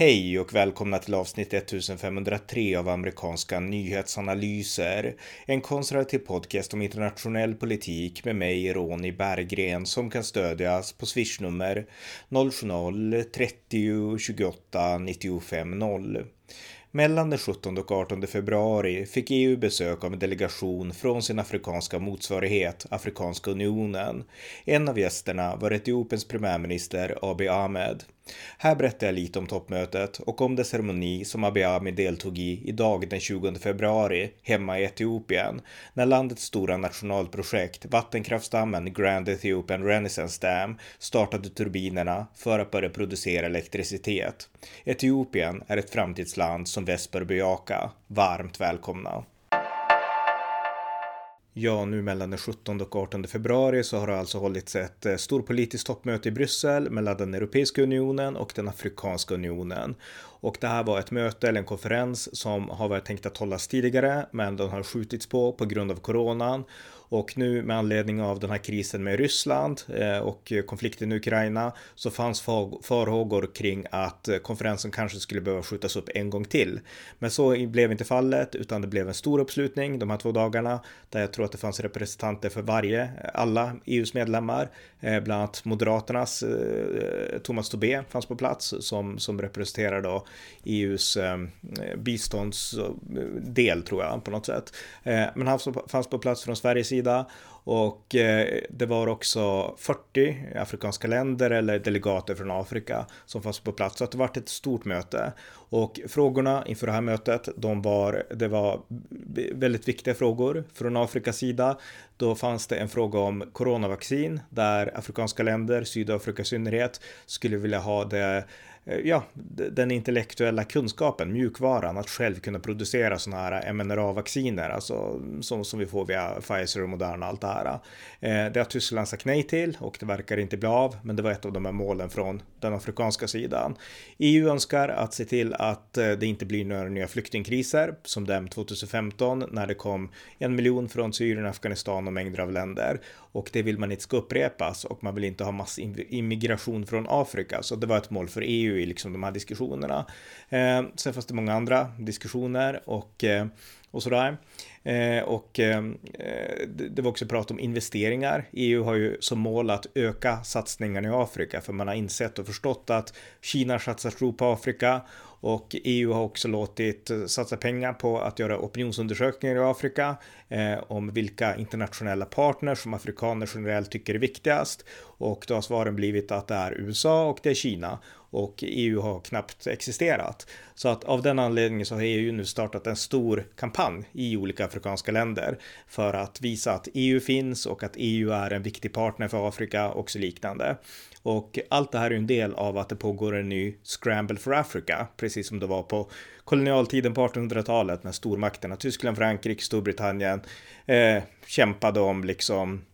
Hej och välkomna till avsnitt 1503 av amerikanska nyhetsanalyser. En konservativ podcast om internationell politik med mig, Ronny Berggren, som kan stödjas på swishnummer 070-30 28 95 0. Mellan den 17 och 18 februari fick EU besök av en delegation från sin afrikanska motsvarighet, Afrikanska unionen. En av gästerna var Etiopiens premiärminister Abiy Ahmed. Här berättar jag lite om toppmötet och om den ceremoni som Abiy Ahmed deltog i idag den 20 februari hemma i Etiopien när landets stora nationalprojekt vattenkraftsdammen Grand Ethiopian Renaissance Dam startade turbinerna för att börja producera elektricitet. Etiopien är ett framtidsland som väst bör bejaka. Varmt välkomna! Ja, nu mellan den 17 och 18 februari så har det alltså hållits ett eh, storpolitiskt toppmöte i Bryssel mellan den Europeiska unionen och den Afrikanska unionen. Och det här var ett möte eller en konferens som har varit tänkt att hållas tidigare, men den har skjutits på på grund av coronan. Och nu med anledning av den här krisen med Ryssland eh, och konflikten i Ukraina så fanns farhågor kring att eh, konferensen kanske skulle behöva skjutas upp en gång till. Men så blev inte fallet utan det blev en stor uppslutning de här två dagarna där jag tror att det fanns representanter för varje, eh, alla EUs medlemmar, bland annat Moderaternas Thomas Tobé fanns på plats som, som representerar då EUs biståndsdel tror jag på något sätt. Men han fanns på plats från Sveriges sida sida och eh, det var också 40 afrikanska länder eller delegater från Afrika som fanns på plats. Så det var ett stort möte. Och frågorna inför det här mötet, de var, det var väldigt viktiga frågor från Afrikas sida. Då fanns det en fråga om coronavaccin där afrikanska länder, Sydafrika i synnerhet, skulle vilja ha det eh, ja, den intellektuella kunskapen, mjukvaran, att själv kunna producera sådana här mRNA-vacciner, alltså som, som vi får via Pfizer och Moderna och allt det här. Eh, det har Tyskland sagt nej till och det verkar inte bli av, men det var ett av de här målen från den afrikanska sidan. EU önskar att se till att eh, det inte blir några nya flyktingkriser som dem 2015 när det kom en miljon från Syrien, Afghanistan och mängder av länder och det vill man inte ska upprepas och man vill inte ha massimmigration från Afrika. Så det var ett mål för EU i liksom de här diskussionerna. Eh, sen fanns det många andra diskussioner och, eh, och sådär. Eh, och ehm, eh, det var också prat om investeringar. EU har ju som mål att öka satsningarna i Afrika för man har insett och förstått att Kina satsar tro på Afrika och EU har också låtit eh, satsa pengar på att göra opinionsundersökningar i Afrika eh, om vilka internationella partners som afrikaner generellt tycker är viktigast. Och då har svaren blivit att det är USA och det är Kina och EU har knappt existerat. Så att av den anledningen så har EU nu startat en stor kampanj i olika afrikanska länder för att visa att EU finns och att EU är en viktig partner för Afrika och så liknande. Och allt det här är en del av att det pågår en ny Scramble for Africa, precis som det var på kolonialtiden på 1800-talet när stormakterna Tyskland, Frankrike, Storbritannien eh, kämpade om liksom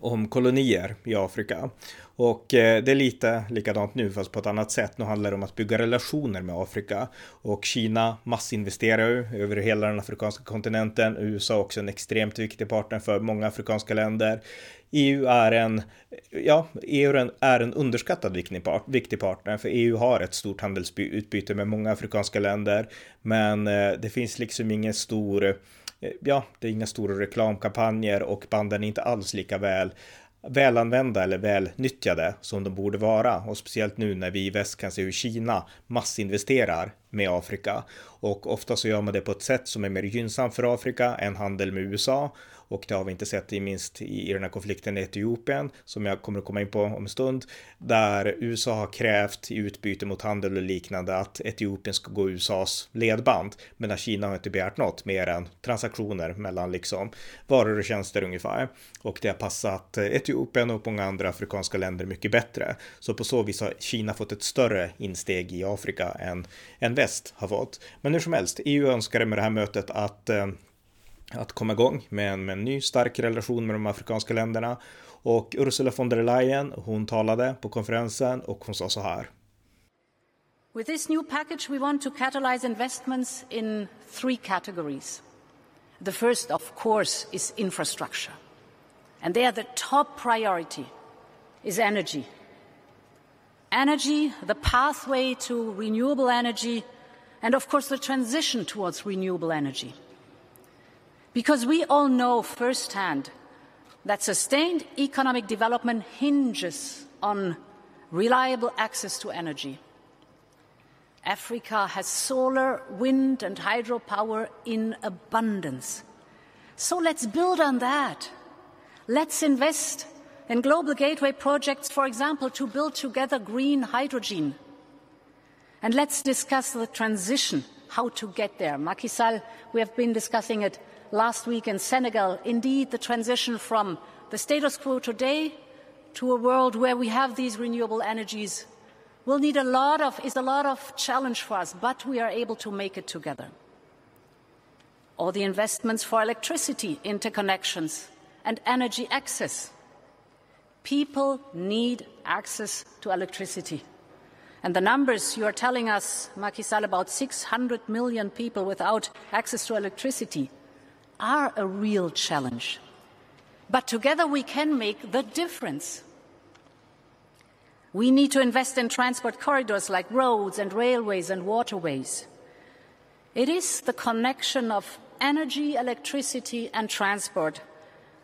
om kolonier i Afrika. Och eh, det är lite likadant nu fast på ett annat sätt. Nu handlar det om att bygga relationer med Afrika. Och Kina massinvesterar ju över hela den afrikanska kontinenten. USA är också en extremt viktig partner för många afrikanska länder. EU är en, ja, EU är en underskattad viktig partner för EU har ett stort handelsutbyte med många afrikanska länder. Men eh, det finns liksom ingen stor Eh, ja, det är inga stora reklamkampanjer och banden är inte alls lika väl välanvända eller välnyttjade som de borde vara. Och speciellt nu när vi i väst kan se hur Kina massinvesterar med Afrika. Och ofta så gör man det på ett sätt som är mer gynnsamt för Afrika än handel med USA och det har vi inte sett i minst i, den här konflikten i Etiopien som jag kommer att komma in på om en stund där USA har krävt i utbyte mot handel och liknande att Etiopien ska gå USAs ledband. Medan Kina har inte begärt något mer än transaktioner mellan liksom varor och tjänster ungefär. Och det har passat Etiopien och många andra afrikanska länder mycket bättre. Så på så vis har Kina fått ett större insteg i Afrika än, än väst har fått. Men hur som helst, EU önskade med det här mötet att eh, att komma igång med en, med en ny stark relation med de afrikanska länderna. Och Ursula von der Leyen, hon talade på konferensen och hon sa så här. With this new package we want to catalyze investments in three categories. The first of course is infrastructure. And there the top priority is energy. Energy, the pathway to renewable energy, and of course the transition towards renewable energy. Because we all know firsthand that sustained economic development hinges on reliable access to energy. Africa has solar, wind, and hydropower in abundance. So let's build on that. Let's invest global gateway projects, for example, to build together green hydrogen. And let's discuss the transition, how to get there. Macky Sall, we have been discussing it last week in Senegal. Indeed, the transition from the status quo today to a world where we have these renewable energies will need a lot of is a lot of challenge for us, but we are able to make it together. Or the investments for electricity interconnections and energy access. People need access to electricity. And the numbers you are telling us, Macky Sall, about 600 million people without access to electricity are a real challenge. But together we can make the difference. We need to invest in transport corridors like roads and railways and waterways. It is the connection of energy, electricity, and transport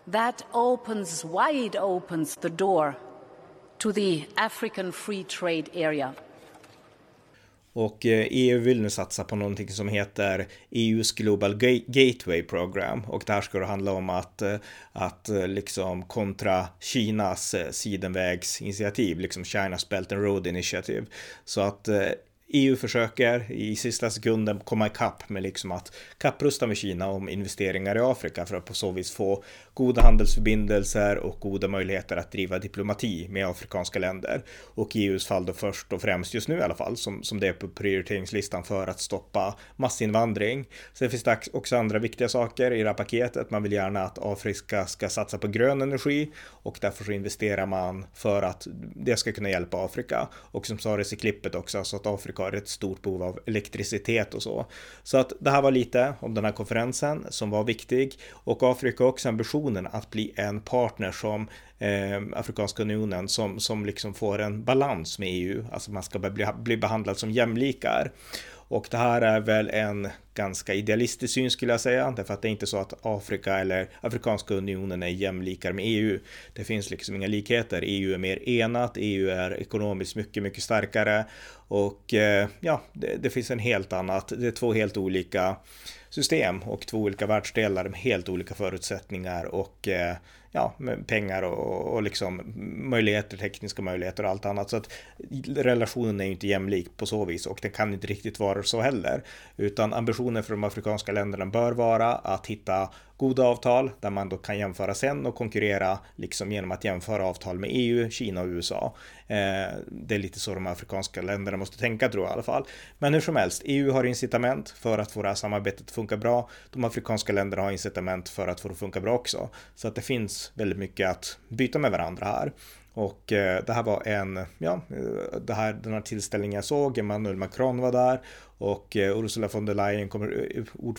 that opens, wide opens the door to the African free trade area. Och eh, EU vill nu satsa på någonting som heter EUs Global Gateway Program och där ska det handla om att, eh, att eh, liksom kontra Kinas sidenvägsinitiativ, liksom China's Belt and Road Initiative. Så att EU försöker i sista sekunden komma ikapp med liksom att kapprusta med Kina om investeringar i Afrika för att på så vis få goda handelsförbindelser och goda möjligheter att driva diplomati med afrikanska länder. Och i EUs fall då först och främst just nu i alla fall som, som det är på prioriteringslistan för att stoppa massinvandring. Sen finns det också andra viktiga saker i det här paketet. Man vill gärna att Afrika ska satsa på grön energi och därför så investerar man för att det ska kunna hjälpa Afrika. Och som sades i klippet också så att Afrika har ett stort behov av elektricitet och så. Så att det här var lite om den här konferensen som var viktig och Afrika har också unionen att bli en partner som eh, Afrikanska unionen som, som liksom får en balans med EU, alltså man ska bli, bli behandlad som jämlikar. Och det här är väl en ganska idealistisk syn skulle jag säga, därför att det är inte så att Afrika eller Afrikanska unionen är jämlikar med EU. Det finns liksom inga likheter. EU är mer enat, EU är ekonomiskt mycket, mycket starkare och eh, ja, det, det finns en helt annat, det är två helt olika system och två olika världsdelar med helt olika förutsättningar och eh, ja, med pengar och, och liksom möjligheter, tekniska möjligheter och allt annat. Så att relationen är ju inte jämlik på så vis och den kan inte riktigt vara så heller. Utan ambitionen för de afrikanska länderna bör vara att hitta goda avtal där man då kan jämföra sen och konkurrera liksom genom att jämföra avtal med EU, Kina och USA. Eh, det är lite så de afrikanska länderna måste tänka tror jag i alla fall. Men hur som helst, EU har incitament för att få det här samarbetet att funka bra. De afrikanska länderna har incitament för att få det att funka bra också. Så att det finns väldigt mycket att byta med varandra här. Och eh, det här var en, ja, eh, det här, den här tillställningen jag såg, Emmanuel Macron var där och eh, Ursula von der Leyen,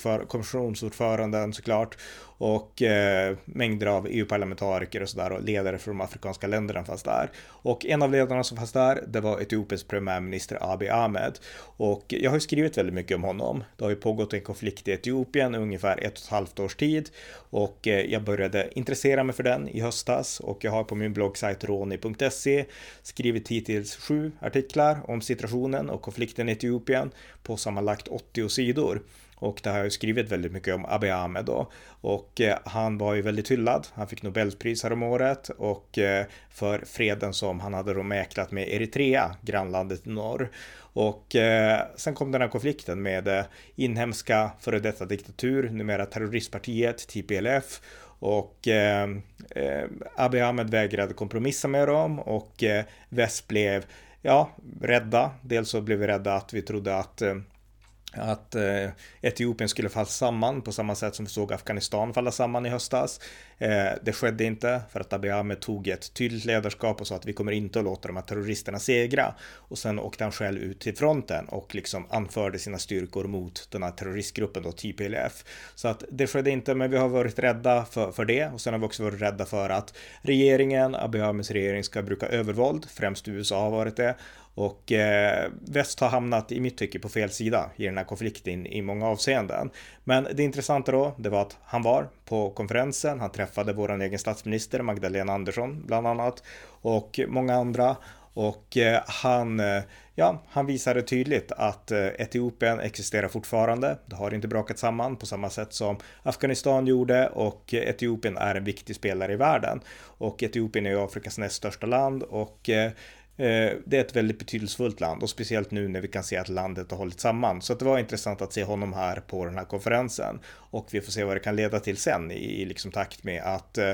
eh, kommissionsordföranden såklart och eh, mängder av EU-parlamentariker och sådär och ledare från de afrikanska länderna fanns där. Och en av ledarna som fanns där, det var Etiopiens premiärminister Abiy Ahmed. Och jag har ju skrivit väldigt mycket om honom. Det har ju pågått en konflikt i Etiopien i ungefär ett och ett halvt års tid och eh, jag började intressera mig för den i höstas och jag har på min bloggsajt roni.se skrivit hittills sju artiklar om situationen och konflikten i Etiopien på sammanlagt 80 sidor. Och det har jag skrivit väldigt mycket om Abiy Ahmed då. Och eh, han var ju väldigt hyllad. Han fick Nobelpris året och eh, för freden som han hade då mäklat med Eritrea, grannlandet i norr. Och eh, sen kom den här konflikten med eh, inhemska före detta diktatur, numera terroristpartiet TPLF och eh, eh, Abiy Ahmed vägrade kompromissa med dem och eh, väst blev ja, rädda. Dels så blev vi rädda att vi trodde att eh, att eh, Etiopien skulle falla samman på samma sätt som vi såg Afghanistan falla samman i höstas. Eh, det skedde inte för att Abiy Ahmed tog ett tydligt ledarskap och sa att vi kommer inte att låta de här terroristerna segra. Och sen åkte han själv ut till fronten och liksom anförde sina styrkor mot den här terroristgruppen då, TPLF. Så att det skedde inte, men vi har varit rädda för, för det och sen har vi också varit rädda för att regeringen, Abiy Ahmeds regering ska bruka övervåld, främst USA har varit det och eh, väst har hamnat i mitt tycke på fel sida i den här konflikten i många avseenden. Men det intressanta då, det var att han var på konferensen. Han träffade vår egen statsminister Magdalena Andersson bland annat och många andra. Och eh, han, eh, ja, han visade tydligt att eh, Etiopien existerar fortfarande. Det har inte brakat samman på samma sätt som Afghanistan gjorde och Etiopien är en viktig spelare i världen. Och Etiopien är ju Afrikas näst största land och eh, Eh, det är ett väldigt betydelsefullt land och speciellt nu när vi kan se att landet har hållit samman. Så det var intressant att se honom här på den här konferensen och vi får se vad det kan leda till sen i, liksom takt med att eh,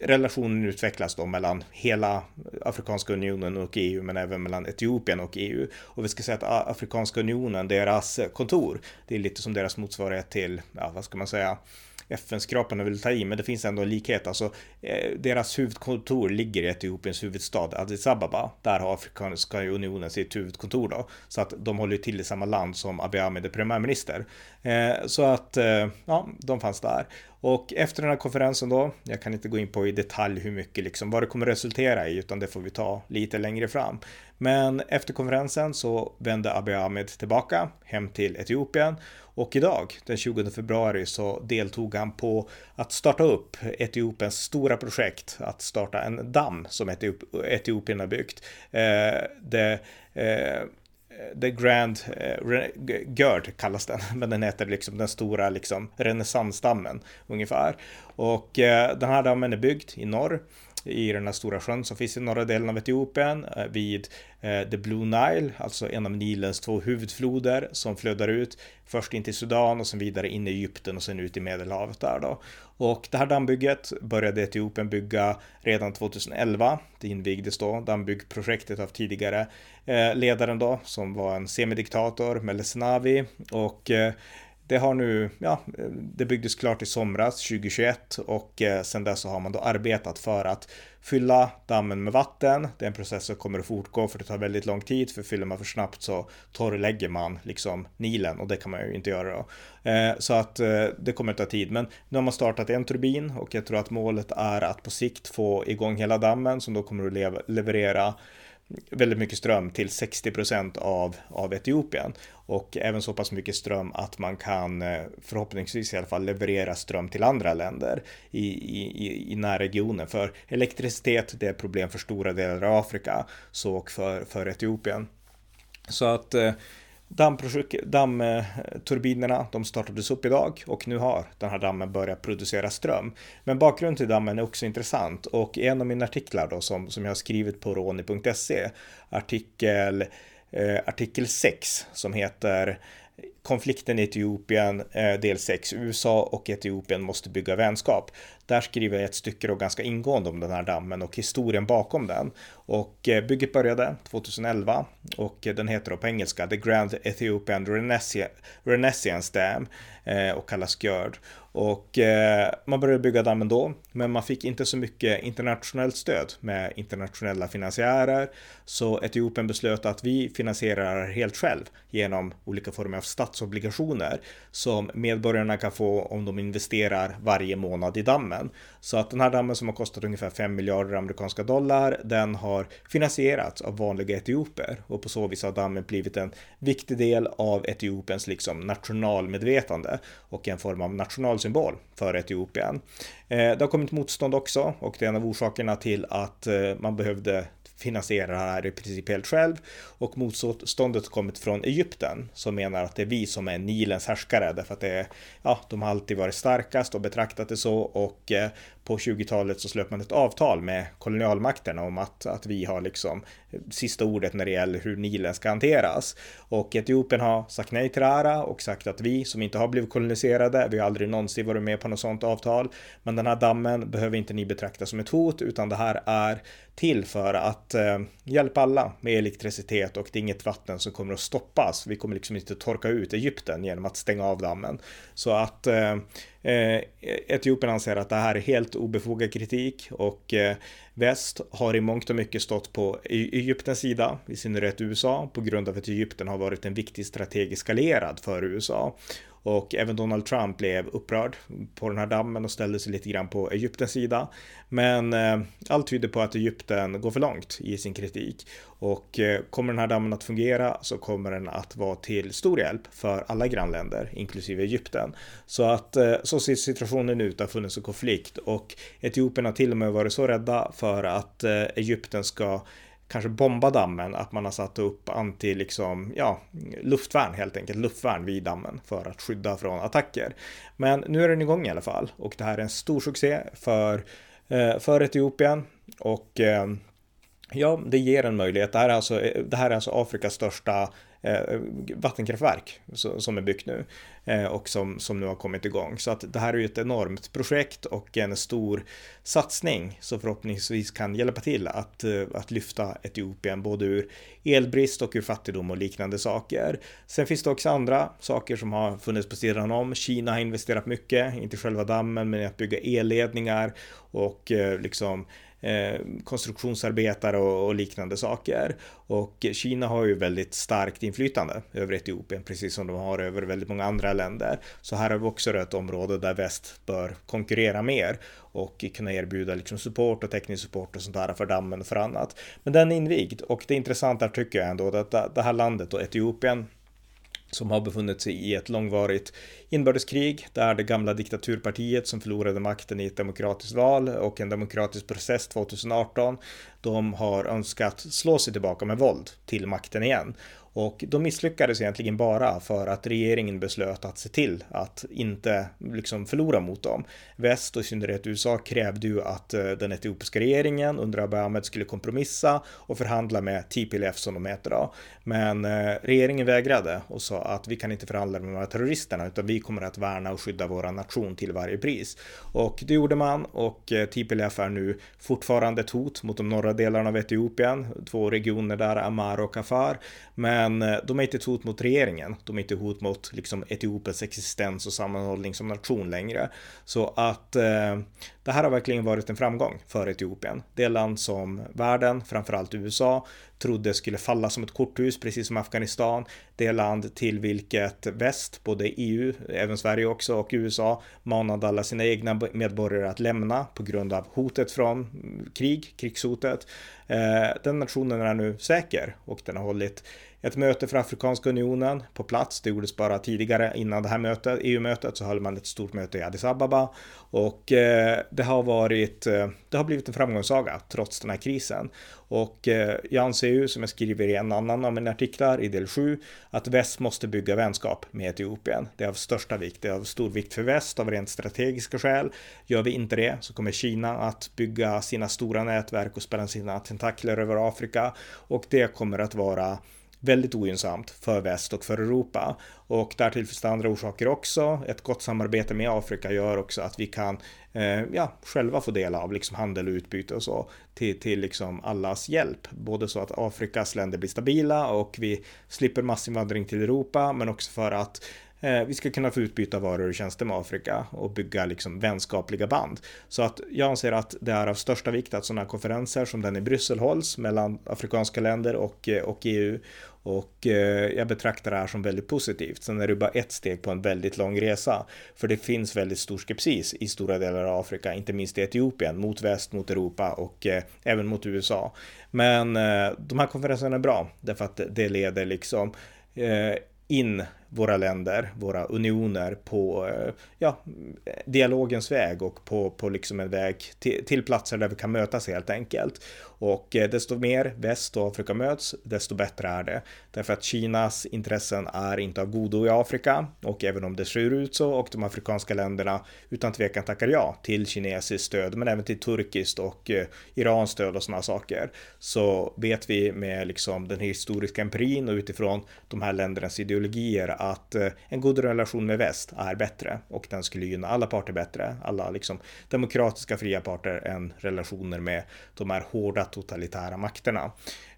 relationen utvecklas då mellan hela Afrikanska unionen och EU men även mellan Etiopien och EU. Och vi ska säga att Afrikanska unionen, deras kontor, det är lite som deras motsvarighet till, ja vad ska man säga, FN-skraparna vill ta i, men det finns ändå en likhet. Alltså, eh, deras huvudkontor ligger i Etiopiens huvudstad Addis Ababa. Där har Afrikanska unionen sitt huvudkontor då. Så att de håller till i samma land som Abiy Ahmed är premiärminister. Eh, så att, eh, ja, de fanns där. Och efter den här konferensen då, jag kan inte gå in på i detalj hur mycket liksom, vad det kommer resultera i, utan det får vi ta lite längre fram. Men efter konferensen så vände Abiy Ahmed tillbaka hem till Etiopien och idag, den 20 februari, så deltog han på att starta upp Etiopiens stora projekt att starta en damm som Etiopien har byggt. Eh, det, eh, The Grand eh, Gerd kallas den, men den heter liksom den stora liksom renässansdammen ungefär. Och eh, den här dammen är byggd i norr i den här stora sjön som finns i norra delen av Etiopien eh, vid eh, The Blue Nile, alltså en av Nilens två huvudfloder som flödar ut först in till Sudan och sen vidare in i Egypten och sen ut i Medelhavet där då. Och det här dammbygget började Etiopien bygga redan 2011. Det invigdes då dammbyggprojektet av tidigare eh, ledaren då som var en semidiktator, Meles Navi och det har nu, ja, det byggdes klart i somras 2021 och eh, sen dess så har man då arbetat för att fylla dammen med vatten. Det är en process som kommer att fortgå för det tar väldigt lång tid för fyller man för snabbt så torrlägger man liksom Nilen och det kan man ju inte göra då. Eh, så att eh, det kommer att ta tid men nu har man startat en turbin och jag tror att målet är att på sikt få igång hela dammen som då kommer att leverera väldigt mycket ström till 60 procent av, av Etiopien och även så pass mycket ström att man kan eh, förhoppningsvis i alla fall leverera ström till andra länder i, i, i närregionen. För elektricitet, det är problem för stora delar av Afrika, så och för, för Etiopien. Så att eh, Dammturbinerna de startades upp idag och nu har den här dammen börjat producera ström. Men bakgrunden till dammen är också intressant och i en av mina artiklar då som, som jag har skrivit på roni.se artikel, eh, artikel 6 som heter konflikten i Etiopien, eh, del 6, USA och Etiopien måste bygga vänskap. Där skriver jag ett stycke då ganska ingående om den här dammen och historien bakom den. Och eh, bygget började 2011 och den heter då på engelska The Grand Ethiopian Renaissance Dam eh, och kallas GERD. Och eh, man började bygga dammen då, men man fick inte så mycket internationellt stöd med internationella finansiärer. Så Etiopien beslöt att vi finansierar helt själv genom olika former av statsobligationer som medborgarna kan få om de investerar varje månad i dammen. Så att den här dammen som har kostat ungefär 5 miljarder amerikanska dollar, den har finansierats av vanliga etioper och på så vis har dammen blivit en viktig del av Etiopiens liksom nationalmedvetande och en form av nationalsymbol för Etiopien. Eh, det har kommit motstånd också och det är en av orsakerna till att eh, man behövde finansierar det här i princip helt själv. Och motståndet kommit från Egypten som menar att det är vi som är Nilens härskare därför att det är, ja, de har alltid varit starkast och betraktat det så. Och eh, på 20-talet så slöt man ett avtal med kolonialmakterna om att, att vi har liksom sista ordet när det gäller hur Nilen ska hanteras. Och Etiopien har sagt nej till det här och sagt att vi som inte har blivit koloniserade, vi har aldrig någonsin varit med på något sådant avtal, men den här dammen behöver inte ni betrakta som ett hot, utan det här är till för att eh, hjälpa alla med elektricitet och det är inget vatten som kommer att stoppas. Vi kommer liksom inte torka ut Egypten genom att stänga av dammen. Så att Eh, eh Etiopien anser att det här är helt obefogad kritik och eh, väst har i mångt och mycket stått på e- Egyptens sida, i synnerhet USA, på grund av att Egypten har varit en viktig strategisk allierad för USA och även Donald Trump blev upprörd på den här dammen och ställde sig lite grann på Egyptens sida. Men eh, allt tyder på att Egypten går för långt i sin kritik och eh, kommer den här dammen att fungera så kommer den att vara till stor hjälp för alla grannländer, inklusive Egypten. Så att eh, så ser situationen ut, det har funnits en konflikt och Etiopien har till och med varit så rädda för att eh, Egypten ska kanske bomba dammen, att man har satt upp anti, liksom, ja, luftvärn helt enkelt, luftvärn vid dammen för att skydda från attacker. Men nu är den igång i alla fall och det här är en stor succé för, eh, för Etiopien och eh, Ja, det ger en möjlighet. Det här är alltså, eh, det här är alltså Afrikas största eh, vattenkraftverk som är byggt nu eh, och som, som nu har kommit igång. Så att det här är ju ett enormt projekt och en stor satsning som förhoppningsvis kan hjälpa till att, eh, att lyfta Etiopien både ur elbrist och ur fattigdom och liknande saker. Sen finns det också andra saker som har funnits på sidan om. Kina har investerat mycket, inte själva dammen, men i att bygga elledningar och eh, liksom Eh, konstruktionsarbetare och, och, liknande saker. Och Kina har ju väldigt starkt inflytande över Etiopien, precis som de har över väldigt många andra länder. Så här har vi också ett område där väst bör konkurrera mer och kunna erbjuda liksom support och teknisk support och sånt där för dammen och för annat. Men den är invigd och det intressanta tycker jag ändå att det här landet och Etiopien som har befunnit sig i ett långvarigt inbördeskrig där det gamla diktaturpartiet som förlorade makten i ett demokratiskt val och en demokratisk process 2018 de har önskat slå sig tillbaka med våld till makten igen. Och de misslyckades egentligen bara för att regeringen beslöt att se till att inte liksom förlora mot dem. Väst och i synnerhet USA krävde ju att eh, den etiopiska regeringen under Abiy Ahmed skulle kompromissa och förhandla med TPLF som de heter då. Men eh, regeringen vägrade och sa att vi kan inte förhandla med de här terroristerna utan vi kommer att värna och skydda vår nation till varje pris. Och det gjorde man och eh, TPLF är nu fortfarande ett hot mot de norra delarna av Etiopien, två regioner där, Amar och Afar. Men men eh, de är inte ett hot mot regeringen, de är inte ett hot mot liksom, Etiopiens existens och sammanhållning som nation längre. Så att eh, det här har verkligen varit en framgång för Etiopien. Det land som världen, framförallt USA, trodde skulle falla som ett korthus, precis som Afghanistan. Det land till vilket väst, både EU, även Sverige också och USA, manade alla sina egna medborgare att lämna på grund av hotet från mm, krig, krigshotet. Eh, den nationen är nu säker och den har hållit ett möte för Afrikanska unionen på plats. Det gjordes bara tidigare innan det här mötet, EU-mötet, så höll man ett stort möte i Addis Ababa och eh, det har varit, eh, det har blivit en framgångssaga trots den här krisen. Och eh, jag anser ju, som jag skriver i en annan av mina artiklar i del 7, att väst måste bygga vänskap med Etiopien. Det är av största vikt, det är av stor vikt för väst av rent strategiska skäl. Gör vi inte det så kommer Kina att bygga sina stora nätverk och spänna sina tentakler över Afrika och det kommer att vara väldigt ogynnsamt för väst och för Europa. Och därtill finns det andra orsaker också. Ett gott samarbete med Afrika gör också att vi kan eh, ja, själva få del av liksom handel och utbyte och så till, till liksom allas hjälp. Både så att Afrikas länder blir stabila och vi slipper massinvandring till Europa men också för att eh, vi ska kunna få utbyta varor och tjänster med Afrika och bygga liksom vänskapliga band. Så att jag anser att det är av största vikt att sådana konferenser som den i Bryssel hålls mellan afrikanska länder och, eh, och EU och eh, jag betraktar det här som väldigt positivt. Sen är det bara ett steg på en väldigt lång resa. För det finns väldigt stor skepsis i stora delar av Afrika, inte minst i Etiopien, mot väst, mot Europa och eh, även mot USA. Men eh, de här konferenserna är bra, därför att det leder liksom eh, in våra länder, våra unioner på eh, ja, dialogens väg och på, på liksom en väg till, till platser där vi kan mötas helt enkelt. Och eh, desto mer väst och Afrika möts, desto bättre är det. Därför att Kinas intressen är inte av godo i Afrika. Och även om det ser ut så och de afrikanska länderna utan tvekan tackar ja till kinesiskt stöd men även till turkiskt och eh, Irans stöd och sådana saker så vet vi med liksom den historiska empirin och utifrån de här ländernas ideologier att eh, en god relation med väst är bättre. Och den skulle gynna alla parter bättre, alla liksom demokratiska fria parter än relationer med de här hårda totalitära makterna.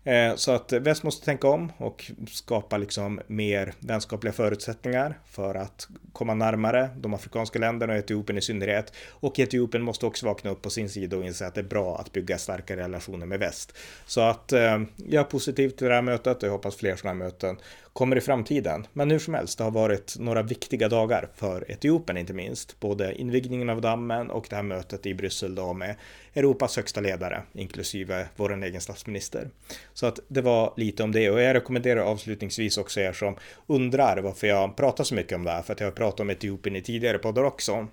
Eh, så att väst måste tänka om och skapa liksom mer vänskapliga förutsättningar för att komma närmare de afrikanska länderna och Etiopien i synnerhet. Och Etiopien måste också vakna upp på sin sida och inse att det är bra att bygga starka relationer med väst. Så att eh, jag är positiv till det här mötet och jag hoppas fler sådana här möten kommer i framtiden. Men hur som helst, det har varit några viktiga dagar för Etiopien inte minst. Både invigningen av dammen och det här mötet i Bryssel då med Europas högsta ledare, inklusive vår egen statsminister. Så att det var lite om det och jag rekommenderar avslutningsvis också er som undrar varför jag pratar så mycket om det här, för att jag har pratat om Etiopien i tidigare poddar också.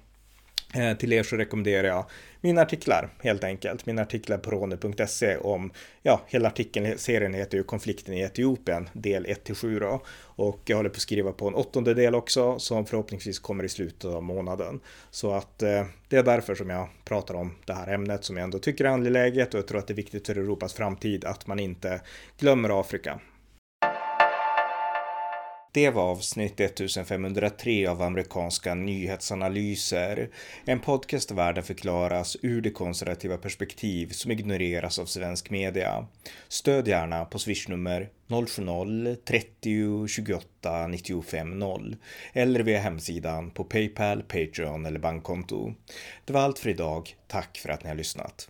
Eh, till er så rekommenderar jag mina artiklar helt enkelt. Mina artiklar på rone.se om, ja, hela artikeln, serien heter ju konflikten i Etiopien, del 1-7 då. Och jag håller på att skriva på en åttonde del också som förhoppningsvis kommer i slutet av månaden. Så att eh, det är därför som jag pratar om det här ämnet som jag ändå tycker är angeläget och jag tror att det är viktigt för Europas framtid att man inte glömmer Afrika. Det var avsnitt 1503 av amerikanska nyhetsanalyser. En podcast där världen förklaras ur det konservativa perspektiv som ignoreras av svensk media. Stöd gärna på swishnummer 070-30 28 95 0 eller via hemsidan på Paypal, Patreon eller bankkonto. Det var allt för idag. Tack för att ni har lyssnat.